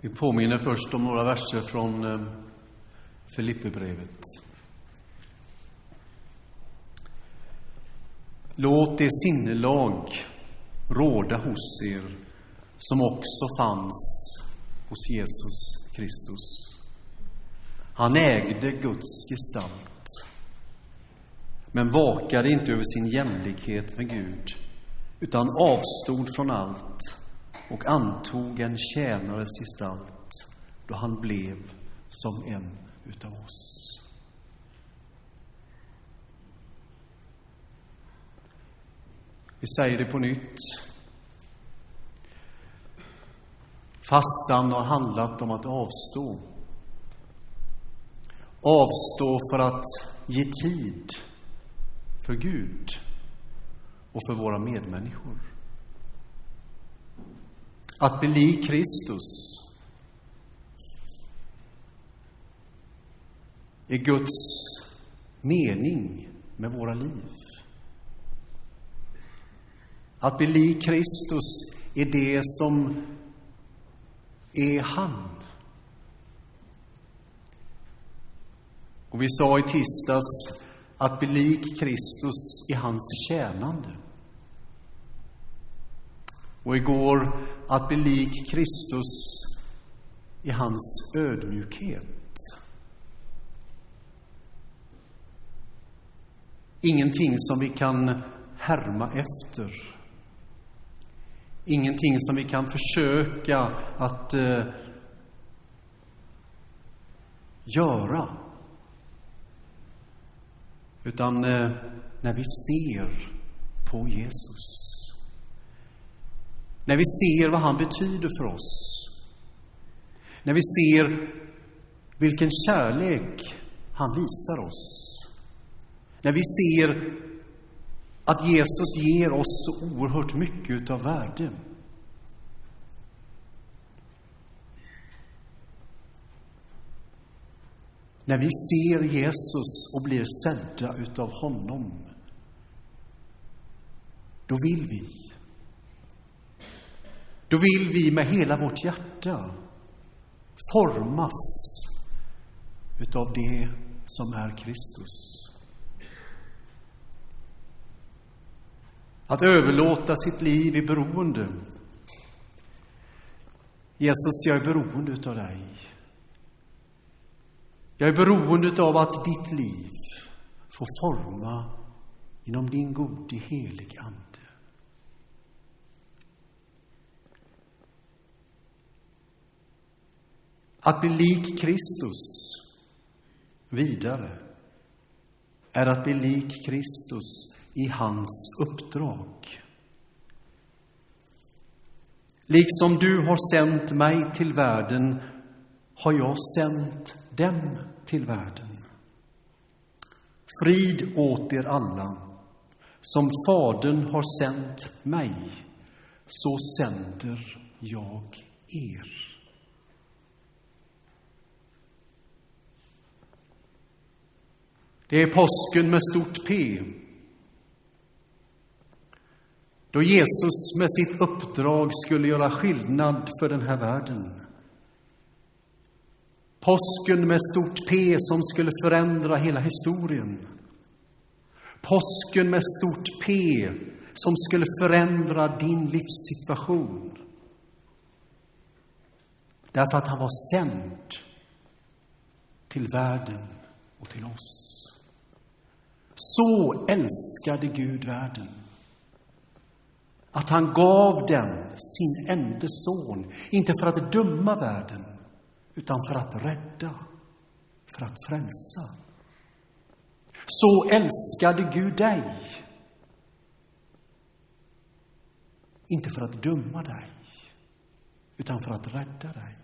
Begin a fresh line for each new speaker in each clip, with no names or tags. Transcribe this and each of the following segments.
Vi påminner först om några verser från eh, Filipperbrevet. Låt det sinnelag råda hos er som också fanns hos Jesus Kristus. Han ägde Guds gestalt, men vakade inte över sin jämlikhet med Gud, utan avstod från allt och antog en tjänares gestalt då han blev som en utav oss. Vi säger det på nytt. Fastan har handlat om att avstå. Avstå för att ge tid för Gud och för våra medmänniskor. Att bli lik Kristus är Guds mening med våra liv. Att bli lik Kristus är det som är han. Och vi sa i tisdags att bli lik Kristus i hans tjänande. Och igår att bli lik Kristus i hans ödmjukhet. Ingenting som vi kan härma efter. Ingenting som vi kan försöka att eh, göra. Utan eh, när vi ser på Jesus. När vi ser vad han betyder för oss. När vi ser vilken kärlek han visar oss. När vi ser att Jesus ger oss så oerhört mycket utav värde. När vi ser Jesus och blir sedda utav honom, då vill vi. Då vill vi med hela vårt hjärta formas utav det som är Kristus. Att överlåta sitt liv i beroende. Jesus, jag är beroende utav dig. Jag är beroende av att ditt liv får forma inom din gode helige Ande. Att bli lik Kristus vidare är att bli lik Kristus i hans uppdrag. Liksom du har sänt mig till världen har jag sänt dem till världen. Frid åt er alla. Som Fadern har sänt mig, så sänder jag er. Det är påsken med stort P. Då Jesus med sitt uppdrag skulle göra skillnad för den här världen. Påsken med stort P som skulle förändra hela historien. Påsken med stort P som skulle förändra din livssituation. Därför att han var sänd till världen och till oss. Så älskade Gud världen att han gav den sin enda son, inte för att döma världen, utan för att rädda, för att frälsa. Så älskade Gud dig, inte för att döma dig, utan för att rädda dig.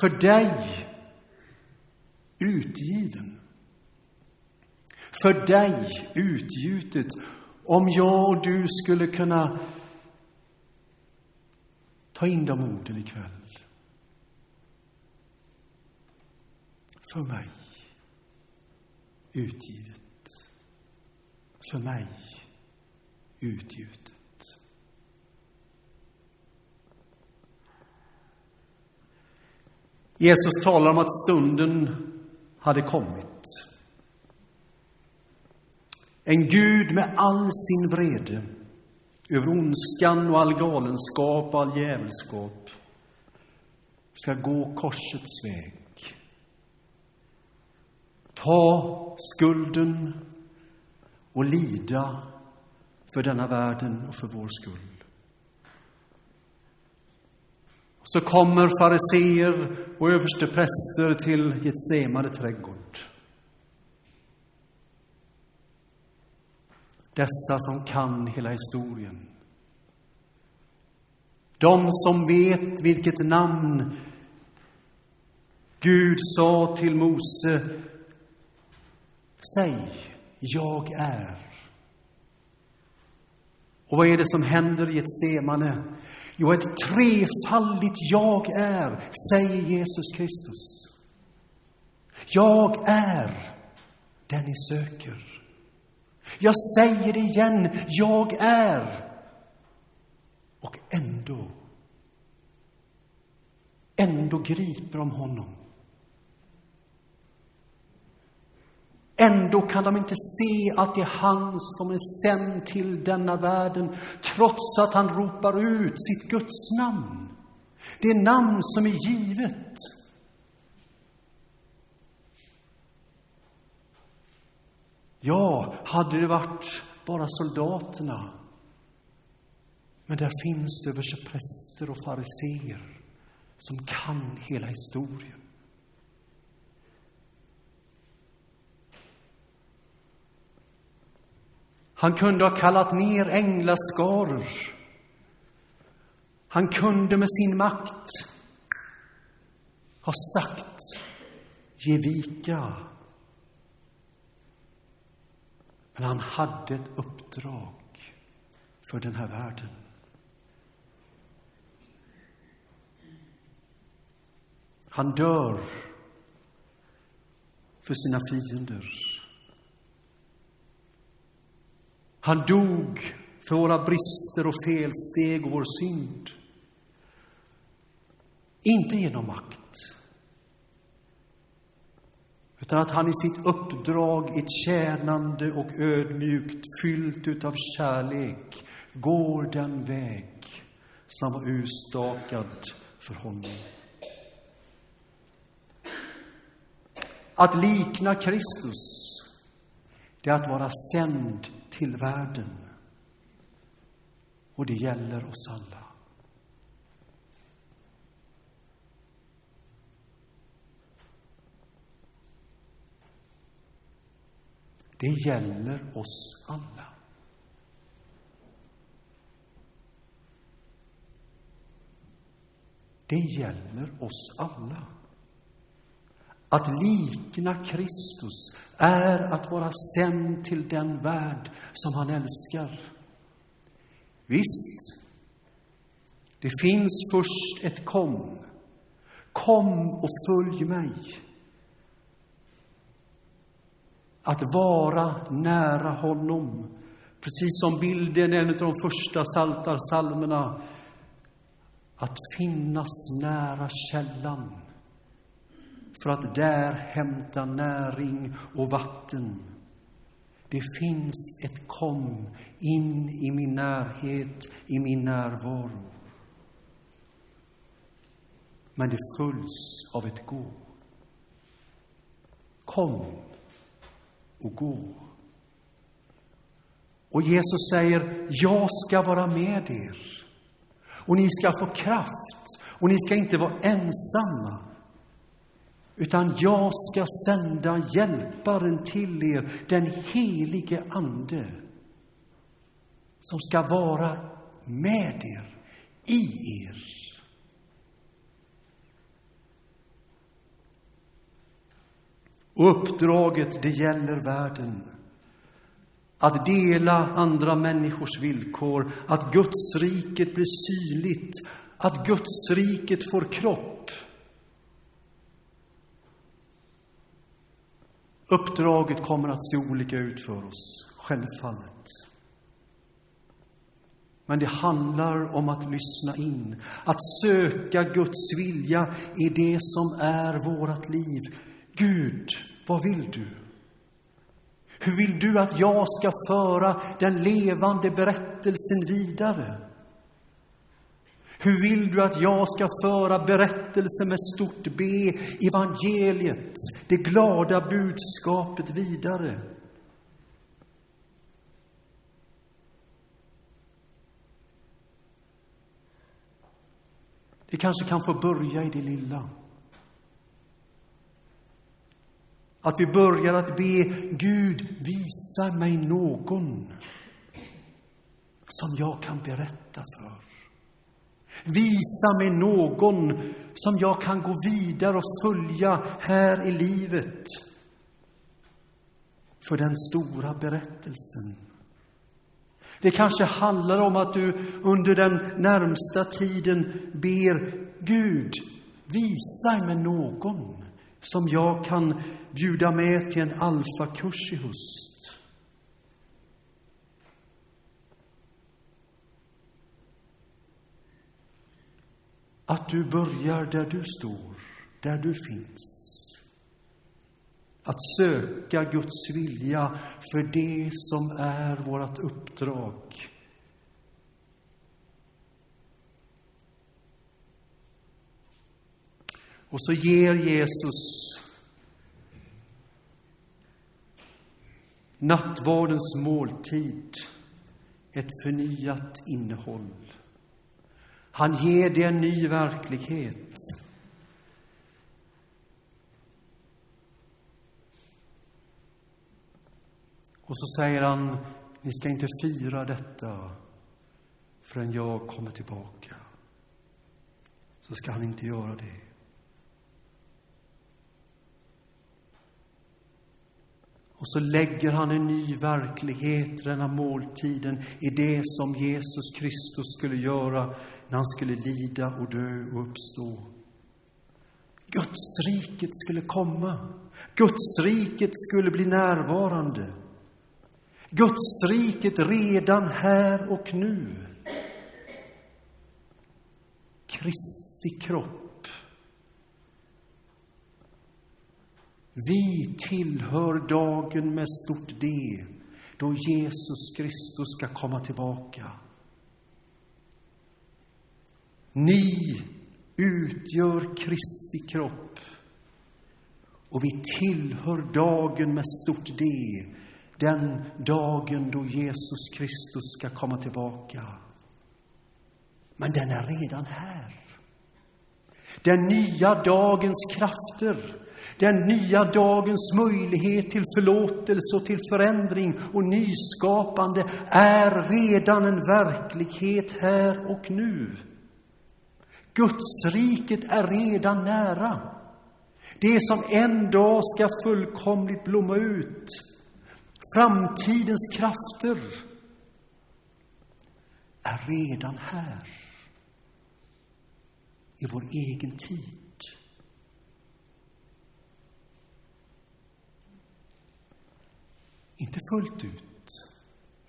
För dig utgiven för dig utgjutet. Om jag och du skulle kunna ta in de orden ikväll. För mig utgivet. För mig utgjutet. Jesus talar om att stunden hade kommit. En Gud med all sin vrede över ondskan och all galenskap och all djävulskap ska gå korsets väg. Ta skulden och lida för denna världen och för vår skull. Så kommer fariseer och överstepräster till Getsemane trädgård. Dessa som kan hela historien. De som vet vilket namn Gud sa till Mose. Säg, jag är. Och vad är det som händer i ett semane? Jo, ett trefaldigt jag är, säger Jesus Kristus. Jag är den ni söker. Jag säger det igen, jag är. Och ändå, ändå griper de honom. Ändå kan de inte se att det är han som är sänd till denna världen, trots att han ropar ut sitt Guds namn. Det namn som är givet. Ja, hade det varit bara soldaterna. Men där finns det överstepräster och fariseer som kan hela historien. Han kunde ha kallat ner änglaskaror. Han kunde med sin makt ha sagt ge vika. Men han hade ett uppdrag för den här världen. Han dör för sina fiender. Han dog för våra brister och felsteg och vår synd. Inte genom makt, utan att han i sitt uppdrag, ett tjänande och ödmjukt, fyllt utav kärlek, går den väg som var utstakad för honom. Att likna Kristus, det är att vara sänd till världen. Och det gäller oss alla. Det gäller oss alla. Det gäller oss alla. Att likna Kristus är att vara sänd till den värld som han älskar. Visst, det finns först ett kom. Kom och följ mig. Att vara nära honom. Precis som bilden i en av de första saltarsalmerna. Att finnas nära källan för att där hämta näring och vatten. Det finns ett kom in i min närhet, i min närvaro. Men det följs av ett gå. Kom och gå. Och Jesus säger, jag ska vara med er. Och ni ska få kraft. Och ni ska inte vara ensamma. Utan jag ska sända hjälparen till er, den helige Ande, som ska vara med er, i er. Och uppdraget, det gäller världen. Att dela andra människors villkor, att Guds riket blir synligt, att Guds riket får kropp. Uppdraget kommer att se olika ut för oss, självfallet. Men det handlar om att lyssna in, att söka Guds vilja i det som är vårt liv. Gud, vad vill du? Hur vill du att jag ska föra den levande berättelsen vidare? Hur vill du att jag ska föra berättelsen med stort B, evangeliet, det glada budskapet vidare? Det kanske kan få börja i det lilla. Att vi börjar att be Gud, visa mig någon som jag kan berätta för. Visa mig någon som jag kan gå vidare och följa här i livet för den stora berättelsen. Det kanske handlar om att du under den närmsta tiden ber Gud, visa mig någon som jag kan bjuda med till en alfakurs i höst. Att du börjar där du står, där du finns. Att söka Guds vilja för det som är vårt uppdrag. Och så ger Jesus nattvardens måltid ett förnyat innehåll. Han ger det en ny verklighet. Och så säger han, ni ska inte fira detta förrän jag kommer tillbaka. Så ska han inte göra det. Och så lägger han en ny verklighet denna måltiden i det som Jesus Kristus skulle göra när han skulle lida och dö och uppstå. Guds riket skulle komma. Guds riket skulle bli närvarande. Guds riket redan här och nu. Kristi kropp. Vi tillhör dagen med stort D, då Jesus Kristus ska komma tillbaka. Ni utgör Kristi kropp och vi tillhör dagen med stort D, den dagen då Jesus Kristus ska komma tillbaka. Men den är redan här. Den nya dagens krafter, den nya dagens möjlighet till förlåtelse och till förändring och nyskapande är redan en verklighet här och nu. Gudsriket är redan nära. Det som en dag ska fullkomligt blomma ut. Framtidens krafter är redan här. I vår egen tid. Inte fullt ut,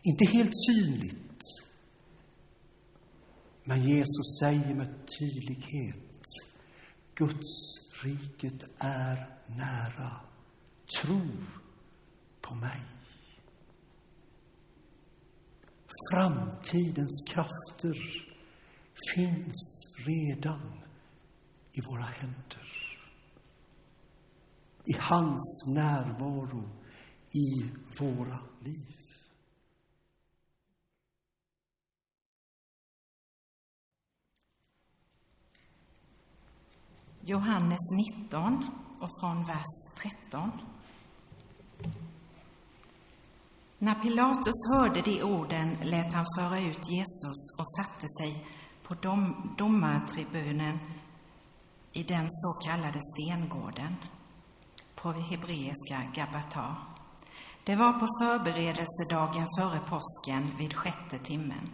inte helt synligt. Men Jesus säger med tydlighet, Guds riket är nära. Tro på mig. Framtidens krafter finns redan i våra händer. I hans närvaro i våra liv.
Johannes 19 och från vers 13. När Pilatus hörde de orden lät han föra ut Jesus och satte sig på dom, domartribunen i den så kallade stengården, på hebreiska Gabata. Det var på förberedelsedagen före påsken vid sjätte timmen.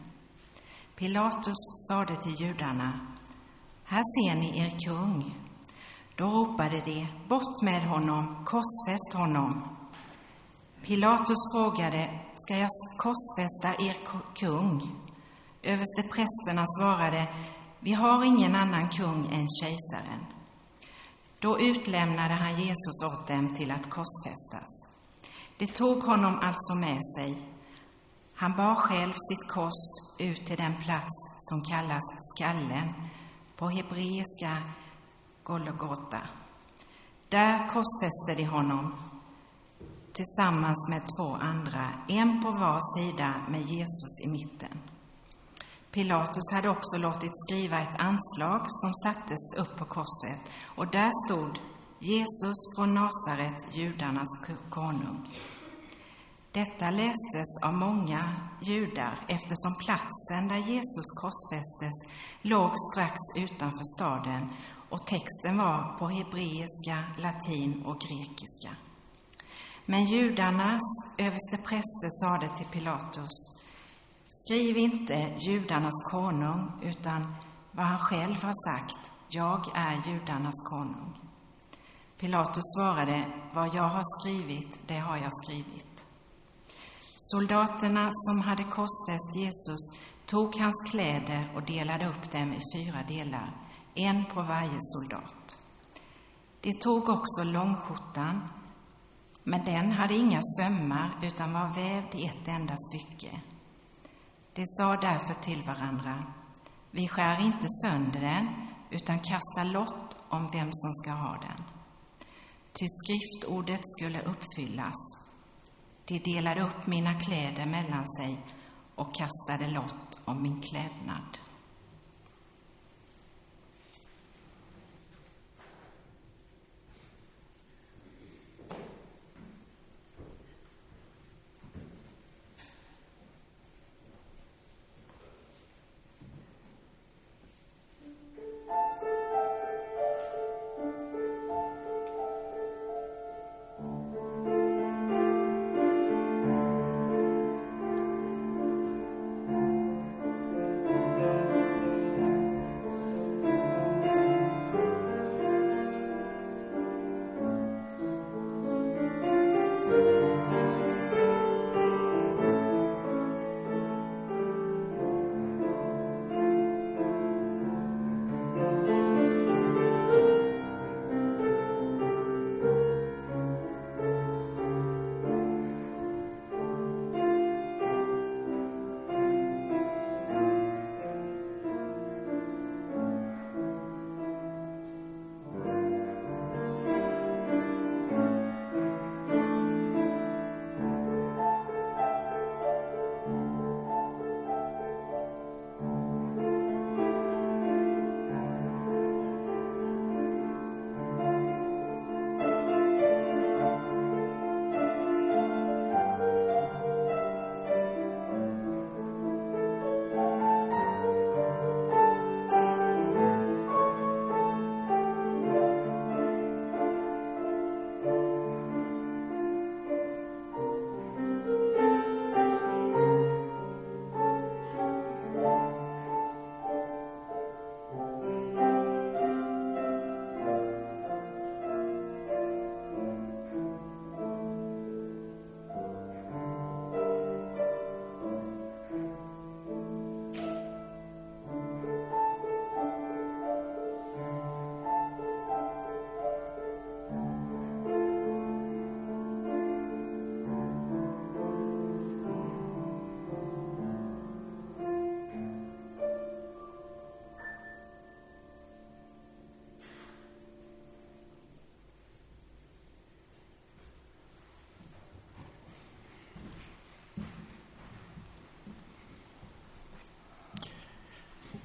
Pilatus sade till judarna, här ser ni er kung. Då ropade de, bort med honom, korsfäst honom. Pilatus frågade, ska jag korsfästa er kung? Översteprästerna svarade, vi har ingen annan kung än kejsaren. Då utlämnade han Jesus åt dem till att korsfästas. De tog honom alltså med sig. Han bar själv sitt kors ut till den plats som kallas Skallen, på hebreiska Golgota. Där korsfäste de honom tillsammans med två andra, en på var sida med Jesus i mitten. Pilatus hade också låtit skriva ett anslag som sattes upp på korset och där stod Jesus från Nasaret, judarnas konung. Detta lästes av många judar eftersom platsen där Jesus korsfästes låg strax utanför staden och texten var på hebreiska, latin och grekiska. Men judarnas överstepräster sade till Pilatus Skriv inte judarnas konung, utan vad han själv har sagt, jag är judarnas konung. Pilatus svarade, vad jag har skrivit, det har jag skrivit. Soldaterna som hade korsfäst Jesus tog hans kläder och delade upp dem i fyra delar, en på varje soldat. De tog också långskjortan, men den hade inga sömmar utan var vävd i ett enda stycke. De sa därför till varandra, vi skär inte sönder den, utan kastar lott om vem som ska ha den. Ty skriftordet skulle uppfyllas. De delade upp mina kläder mellan sig och kastade lott om min klädnad.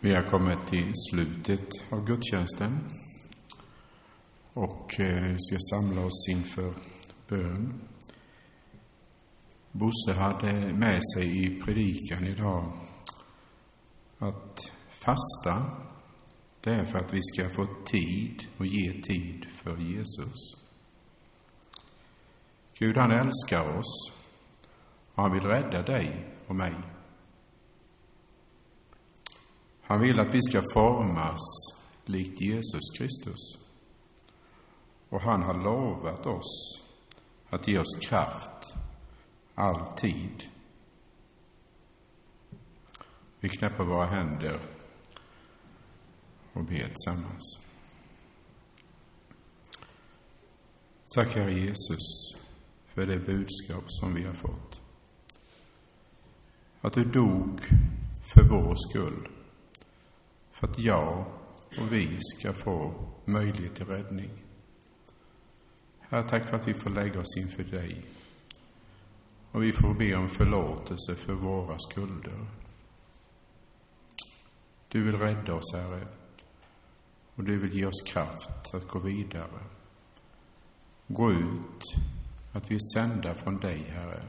Vi har kommit till slutet av gudstjänsten och eh, ska samla oss inför bön. Bosse hade med sig i predikan idag att fasta, det är för att vi ska få tid och ge tid för Jesus. Gud, han älskar oss och han vill rädda dig och mig. Han vill att vi ska formas likt Jesus Kristus. Och han har lovat oss att ge oss kraft alltid. Vi knäpper våra händer och ber tillsammans. Tack Herre Jesus för det budskap som vi har fått. Att du dog för vår skull. För att jag och vi ska få möjlighet till räddning. Herre, tack för att vi får lägga oss inför dig. Och vi får be om förlåtelse för våra skulder. Du vill rädda oss, Herre. Och du vill ge oss kraft att gå vidare. Gå ut, att vi är sända från dig, Herre.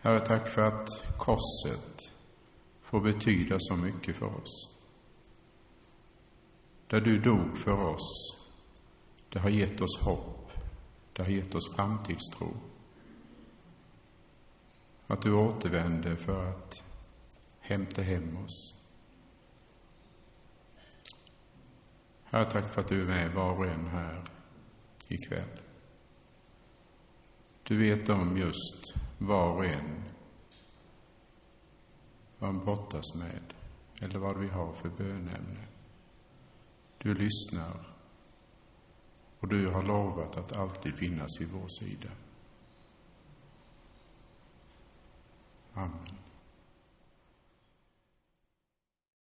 Herre, tack för att korset får betyda så mycket för oss. Där du dog för oss, det har gett oss hopp, det har gett oss framtidstro. Att du återvände för att hämta hem oss. Herre, tack för att du är med var och en här ikväll. Du vet om just var och en vad han brottas med eller vad vi har för bönämne. Du lyssnar och du har lovat att alltid finnas vid vår sida. Amen.